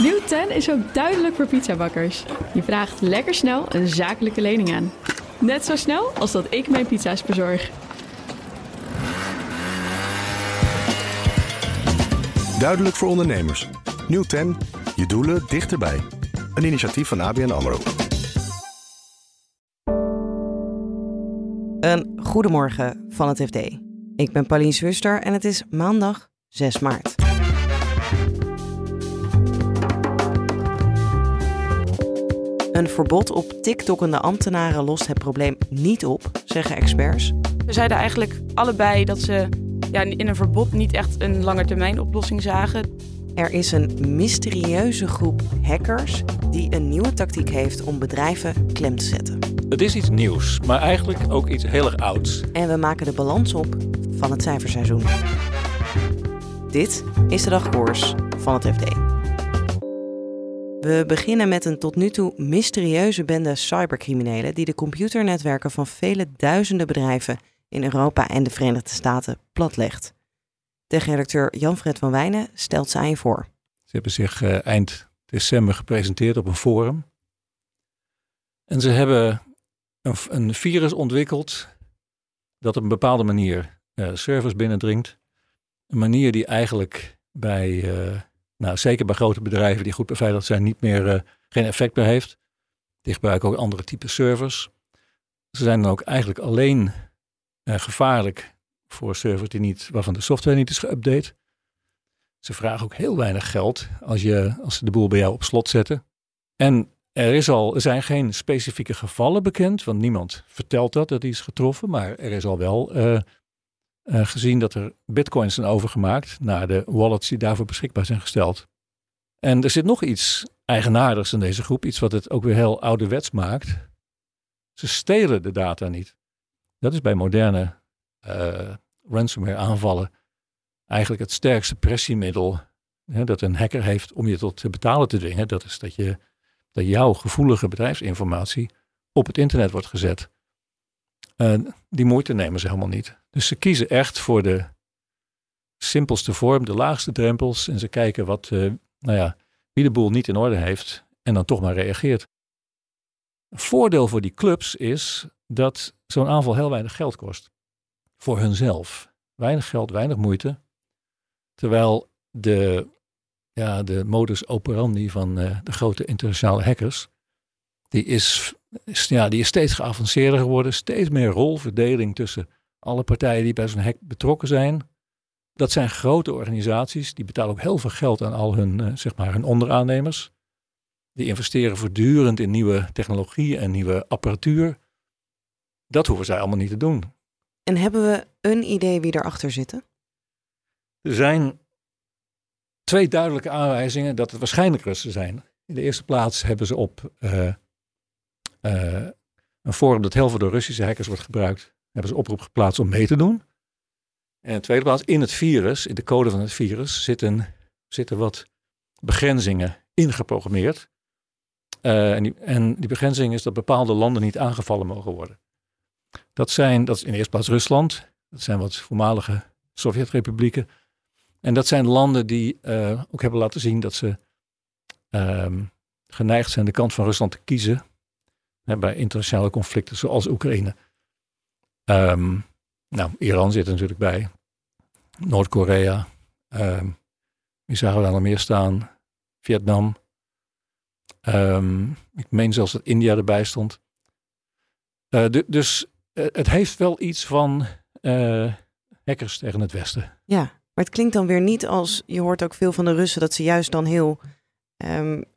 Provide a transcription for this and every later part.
Nieuw 10 is ook duidelijk voor pizzabakkers. Je vraagt lekker snel een zakelijke lening aan. Net zo snel als dat ik mijn pizza's bezorg. Duidelijk voor ondernemers. Nieuw 10. Je doelen dichterbij. Een initiatief van ABN AMRO. Een goedemorgen van het FD. Ik ben Pauline Swuster en het is maandag 6 maart. Een verbod op TikTokkende ambtenaren lost het probleem niet op, zeggen experts. We zeiden eigenlijk allebei dat ze ja, in een verbod niet echt een langetermijnoplossing zagen. Er is een mysterieuze groep hackers die een nieuwe tactiek heeft om bedrijven klem te zetten. Het is iets nieuws, maar eigenlijk ook iets heel erg ouds. En we maken de balans op van het cijferseizoen. Dit is de dagkoers van het FD. We beginnen met een tot nu toe mysterieuze bende cybercriminelen die de computernetwerken van vele duizenden bedrijven in Europa en de Verenigde Staten platlegt. Tech-redacteur Jan-Fred van Wijnen stelt ze aan je voor. Ze hebben zich uh, eind december gepresenteerd op een forum. En ze hebben een, een virus ontwikkeld dat op een bepaalde manier uh, servers binnendringt. Een manier die eigenlijk bij, uh, nou, zeker bij grote bedrijven die goed beveiligd zijn, niet meer, uh, geen effect meer heeft. Die gebruiken ook andere type servers. Ze zijn dan ook eigenlijk alleen gevaarlijk voor servers die niet, waarvan de software niet is geüpdate. Ze vragen ook heel weinig geld als, je, als ze de boel bij jou op slot zetten. En er, is al, er zijn geen specifieke gevallen bekend, want niemand vertelt dat, dat die is getroffen. Maar er is al wel uh, uh, gezien dat er bitcoins zijn overgemaakt naar de wallets die daarvoor beschikbaar zijn gesteld. En er zit nog iets eigenaardigs in deze groep, iets wat het ook weer heel ouderwets maakt. Ze stelen de data niet. Dat is bij moderne uh, ransomware aanvallen eigenlijk het sterkste pressiemiddel hè, dat een hacker heeft om je tot betalen te dwingen. Dat is dat, je, dat jouw gevoelige bedrijfsinformatie op het internet wordt gezet. Uh, die moeite nemen ze helemaal niet. Dus ze kiezen echt voor de simpelste vorm, de laagste drempels. En ze kijken wat, uh, nou ja, wie de boel niet in orde heeft en dan toch maar reageert. Een voordeel voor die clubs is dat zo'n aanval heel weinig geld kost. Voor hunzelf. Weinig geld, weinig moeite. Terwijl de, ja, de modus operandi van uh, de grote internationale hackers, die is, ja, die is steeds geavanceerder geworden. Steeds meer rolverdeling tussen alle partijen die bij zo'n hack betrokken zijn. Dat zijn grote organisaties, die betalen ook heel veel geld aan al hun, uh, zeg maar, hun onderaannemers. Die investeren voortdurend in nieuwe technologie en nieuwe apparatuur. Dat hoeven zij allemaal niet te doen. En hebben we een idee wie erachter zitten? Er zijn twee duidelijke aanwijzingen dat het waarschijnlijk Russen zijn. In de eerste plaats hebben ze op uh, een forum dat heel veel door Russische hackers wordt gebruikt, hebben ze oproep geplaatst om mee te doen. En in de tweede plaats, in het virus, in de code van het virus, zitten, zitten wat begrenzingen ingeprogrammeerd. Uh, en, die, en die begrenzing is dat bepaalde landen niet aangevallen mogen worden. Dat zijn, dat is in de eerste plaats Rusland, dat zijn wat voormalige Sovjetrepublieken. En dat zijn landen die uh, ook hebben laten zien dat ze um, geneigd zijn de kant van Rusland te kiezen bij internationale conflicten zoals Oekraïne. Um, nou, Iran zit er natuurlijk bij. Noord-Korea. Um, wie zagen we daar meer staan? Vietnam. ik meen zelfs dat India erbij stond. Uh, dus uh, het heeft wel iets van uh, hackers tegen het Westen. Ja, maar het klinkt dan weer niet als, je hoort ook veel van de Russen, dat ze juist dan heel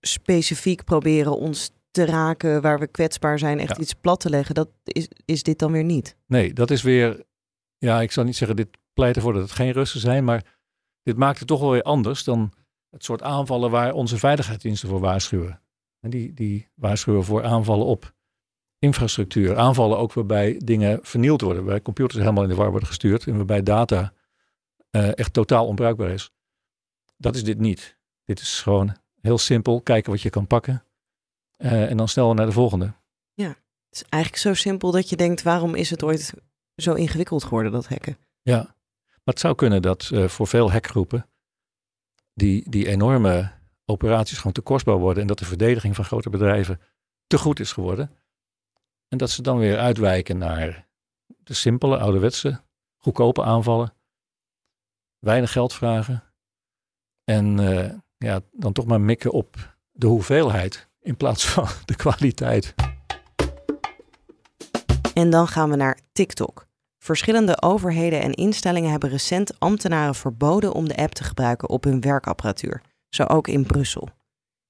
specifiek proberen ons te raken waar we kwetsbaar zijn, echt ja. iets plat te leggen. Dat is, is dit dan weer niet? Nee, dat is weer, ja, ik zal niet zeggen dit pleit ervoor dat het geen Russen zijn, maar dit maakt het toch wel weer anders dan het soort aanvallen waar onze veiligheidsdiensten voor waarschuwen. En die, die waarschuwen voor aanvallen op infrastructuur. Aanvallen ook waarbij dingen vernield worden, waarbij computers helemaal in de war worden gestuurd en waarbij data uh, echt totaal onbruikbaar is. Dat is dit niet. Dit is gewoon heel simpel, kijken wat je kan pakken uh, en dan snel naar de volgende. Ja, het is eigenlijk zo simpel dat je denkt, waarom is het ooit zo ingewikkeld geworden, dat hacken? Ja, maar het zou kunnen dat uh, voor veel hackgroepen die, die enorme operaties gewoon te kostbaar worden en dat de verdediging van grote bedrijven te goed is geworden. En dat ze dan weer uitwijken naar de simpele, ouderwetse, goedkope aanvallen. Weinig geld vragen. En uh, ja, dan toch maar mikken op de hoeveelheid in plaats van de kwaliteit. En dan gaan we naar TikTok. Verschillende overheden en instellingen hebben recent ambtenaren verboden om de app te gebruiken op hun werkapparatuur. Zo ook in Brussel.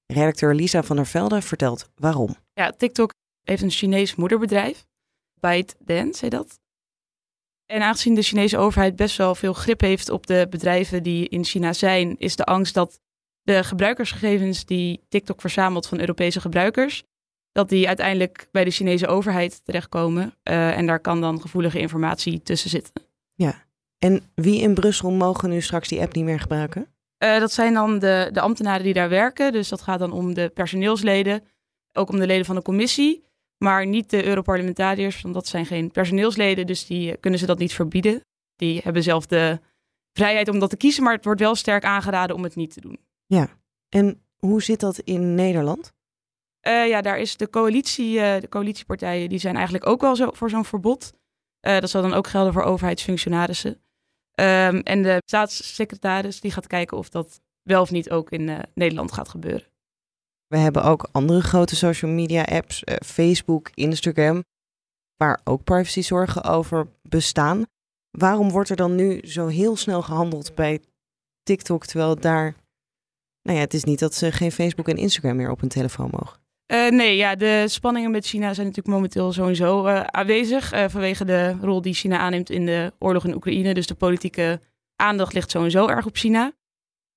Redacteur Lisa van der Velde vertelt waarom. Ja, TikTok heeft een Chinees moederbedrijf. ByteDance heet dat. En aangezien de Chinese overheid best wel veel grip heeft op de bedrijven die in China zijn, is de angst dat de gebruikersgegevens die TikTok verzamelt van Europese gebruikers, dat die uiteindelijk bij de Chinese overheid terechtkomen. Uh, en daar kan dan gevoelige informatie tussen zitten. Ja, en wie in Brussel mogen nu straks die app niet meer gebruiken? Uh, dat zijn dan de, de ambtenaren die daar werken. Dus dat gaat dan om de personeelsleden, ook om de leden van de commissie. Maar niet de Europarlementariërs, want dat zijn geen personeelsleden. Dus die eh, kunnen ze dat niet verbieden. Die hebben zelf de vrijheid om dat te kiezen. Maar het wordt wel sterk aangeraden om het niet te doen. Ja, en hoe zit dat in Nederland? Uh, ja, daar is de coalitie, uh, de coalitiepartijen, die zijn eigenlijk ook wel zo voor zo'n verbod. Uh, dat zal dan ook gelden voor overheidsfunctionarissen. Um, en de staatssecretaris die gaat kijken of dat wel of niet ook in Nederland gaat gebeuren. We hebben ook andere grote social media apps, Facebook, Instagram, waar ook privacyzorgen over bestaan. Waarom wordt er dan nu zo heel snel gehandeld bij TikTok, terwijl daar nou ja, het is niet dat ze geen Facebook en Instagram meer op hun telefoon mogen. Uh, nee, ja, de spanningen met China zijn natuurlijk momenteel sowieso uh, aanwezig. Uh, vanwege de rol die China aanneemt in de oorlog in Oekraïne. Dus de politieke aandacht ligt sowieso erg op China.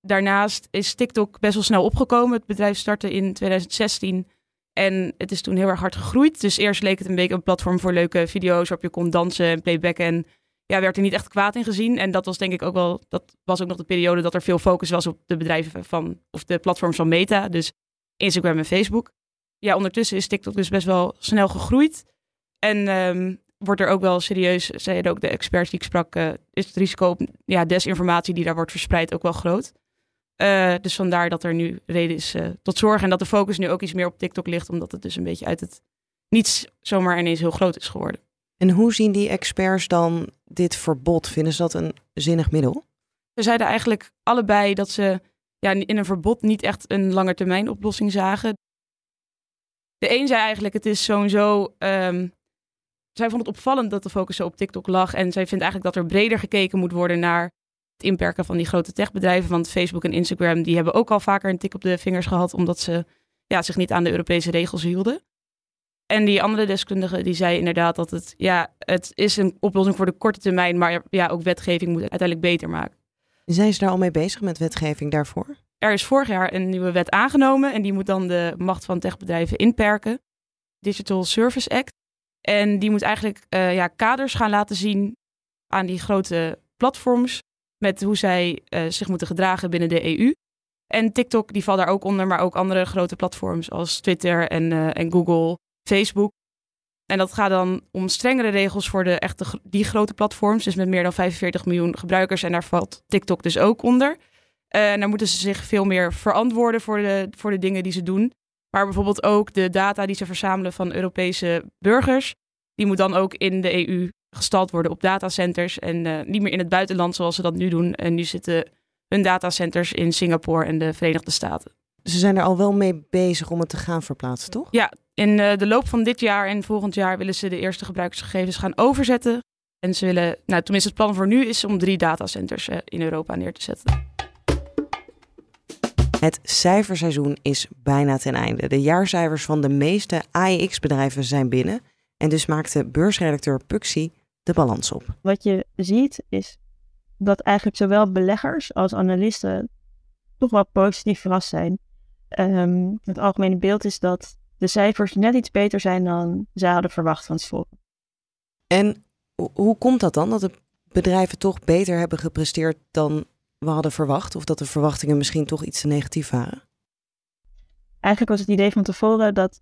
Daarnaast is TikTok best wel snel opgekomen. Het bedrijf startte in 2016 en het is toen heel erg hard gegroeid. Dus eerst leek het een beetje een platform voor leuke video's waarop je kon dansen en playbacken. En ja, werd er niet echt kwaad in gezien. En dat was denk ik ook wel, dat was ook nog de periode dat er veel focus was op de bedrijven van, of de platforms van Meta. Dus Instagram en Facebook ja, ondertussen is TikTok dus best wel snel gegroeid. En um, wordt er ook wel serieus, zeiden ook de experts die ik sprak, uh, is het risico op ja, desinformatie die daar wordt verspreid ook wel groot. Uh, dus vandaar dat er nu reden is uh, tot zorg en dat de focus nu ook iets meer op TikTok ligt, omdat het dus een beetje uit het niets zomaar ineens heel groot is geworden. En hoe zien die experts dan dit verbod? Vinden ze dat een zinnig middel? Ze zeiden eigenlijk allebei dat ze ja, in een verbod niet echt een langetermijn oplossing zagen. De een zei eigenlijk, het is sowieso... Um, zij vond het opvallend dat de focus zo op TikTok lag. En zij vindt eigenlijk dat er breder gekeken moet worden naar het inperken van die grote techbedrijven. Want Facebook en Instagram die hebben ook al vaker een tik op de vingers gehad, omdat ze ja, zich niet aan de Europese regels hielden. En die andere deskundige die zei inderdaad dat het, ja, het is een oplossing voor de korte termijn, maar ja, ook wetgeving moet uiteindelijk beter maken. Zijn ze daar al mee bezig met wetgeving daarvoor? Er is vorig jaar een nieuwe wet aangenomen en die moet dan de macht van techbedrijven inperken. Digital Service Act. En die moet eigenlijk uh, ja, kaders gaan laten zien aan die grote platforms met hoe zij uh, zich moeten gedragen binnen de EU. En TikTok die valt daar ook onder, maar ook andere grote platforms als Twitter en, uh, en Google, Facebook. En dat gaat dan om strengere regels voor de echte, die grote platforms, dus met meer dan 45 miljoen gebruikers. En daar valt TikTok dus ook onder. En daar moeten ze zich veel meer verantwoorden voor de, voor de dingen die ze doen. Maar bijvoorbeeld ook de data die ze verzamelen van Europese burgers. Die moet dan ook in de EU gestald worden op datacenters. En uh, niet meer in het buitenland zoals ze dat nu doen. En nu zitten hun datacenters in Singapore en de Verenigde Staten. Ze zijn er al wel mee bezig om het te gaan verplaatsen, toch? Ja, in uh, de loop van dit jaar en volgend jaar willen ze de eerste gebruikersgegevens gaan overzetten. En ze willen, nou tenminste het plan voor nu is om drie datacenters uh, in Europa neer te zetten. Het cijferseizoen is bijna ten einde. De jaarcijfers van de meeste AEX-bedrijven zijn binnen. En dus maakte beursredacteur Puxi de balans op. Wat je ziet is dat eigenlijk zowel beleggers als analisten toch wel positief verrast zijn. Um, het algemene beeld is dat de cijfers net iets beter zijn dan ze hadden verwacht van tevoren. En hoe komt dat dan? Dat de bedrijven toch beter hebben gepresteerd dan we hadden verwacht? Of dat de verwachtingen misschien toch iets te negatief waren? Eigenlijk was het idee van tevoren dat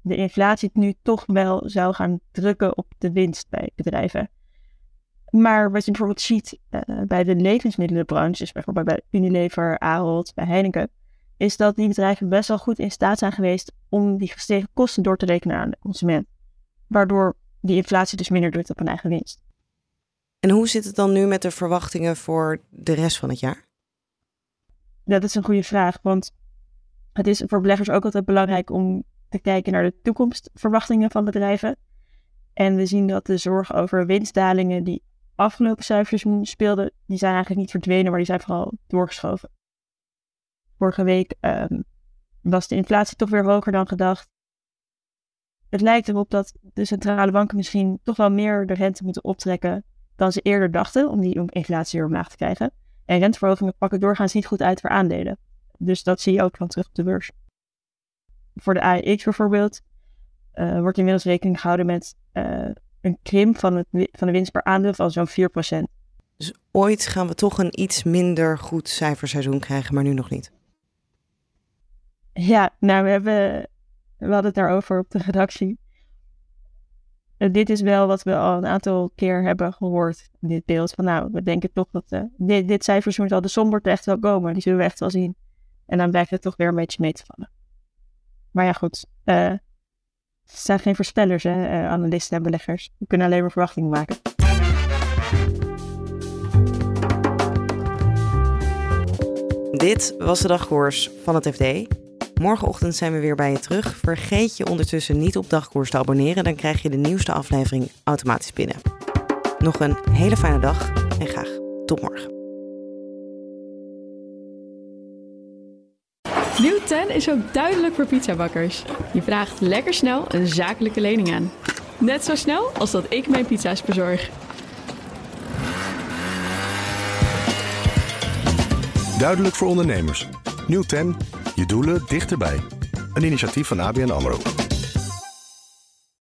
de inflatie nu toch wel zou gaan drukken op de winst bij bedrijven. Maar wat je bijvoorbeeld ziet uh, bij de levensmiddelenbranche, dus bijvoorbeeld bij Unilever, Ahold, bij Heineken, is dat die bedrijven best wel goed in staat zijn geweest om die gestegen kosten door te rekenen aan de consument. Waardoor die inflatie dus minder drukt op hun eigen winst. En hoe zit het dan nu met de verwachtingen voor de rest van het jaar? Dat is een goede vraag, want het is voor beleggers ook altijd belangrijk om te kijken naar de toekomstverwachtingen van bedrijven. En we zien dat de zorg over winstdalingen die afgelopen cijferseizoen speelden, die zijn eigenlijk niet verdwenen, maar die zijn vooral doorgeschoven. Vorige week um, was de inflatie toch weer hoger dan gedacht. Het lijkt erop dat de centrale banken misschien toch wel meer de rente moeten optrekken dan ze eerder dachten om die inflatie weer omlaag te krijgen. En renteverhogingen pakken doorgaans niet goed uit voor aandelen. Dus dat zie je ook dan terug op de beurs. Voor de AEX bijvoorbeeld uh, wordt inmiddels rekening gehouden met uh, een krimp van, van de winst per aandeel van zo'n 4%. Dus ooit gaan we toch een iets minder goed cijferseizoen krijgen, maar nu nog niet. Ja, nou, we, hebben, we hadden het daarover op de redactie. Uh, dit is wel wat we al een aantal keer hebben gehoord, dit beeld. Van nou, we denken toch dat uh, dit, dit cijferseizoen zal de somberte echt wel komen. Die zullen we echt wel zien. En dan blijkt het toch weer een beetje mee te vallen. Maar ja, goed. Uh, ze zijn geen voorspellers, hè, analisten en beleggers. We kunnen alleen maar verwachtingen maken. Dit was de dagkoers van het FD. Morgenochtend zijn we weer bij je terug. Vergeet je ondertussen niet op dagkoers te abonneren, dan krijg je de nieuwste aflevering automatisch binnen. Nog een hele fijne dag en graag tot morgen. Nieuw 10 is ook duidelijk voor pizzabakkers. Je vraagt lekker snel een zakelijke lening aan. Net zo snel als dat ik mijn pizza's bezorg. Duidelijk voor ondernemers. Nieuw 10, je doelen dichterbij. Een initiatief van ABN AMRO.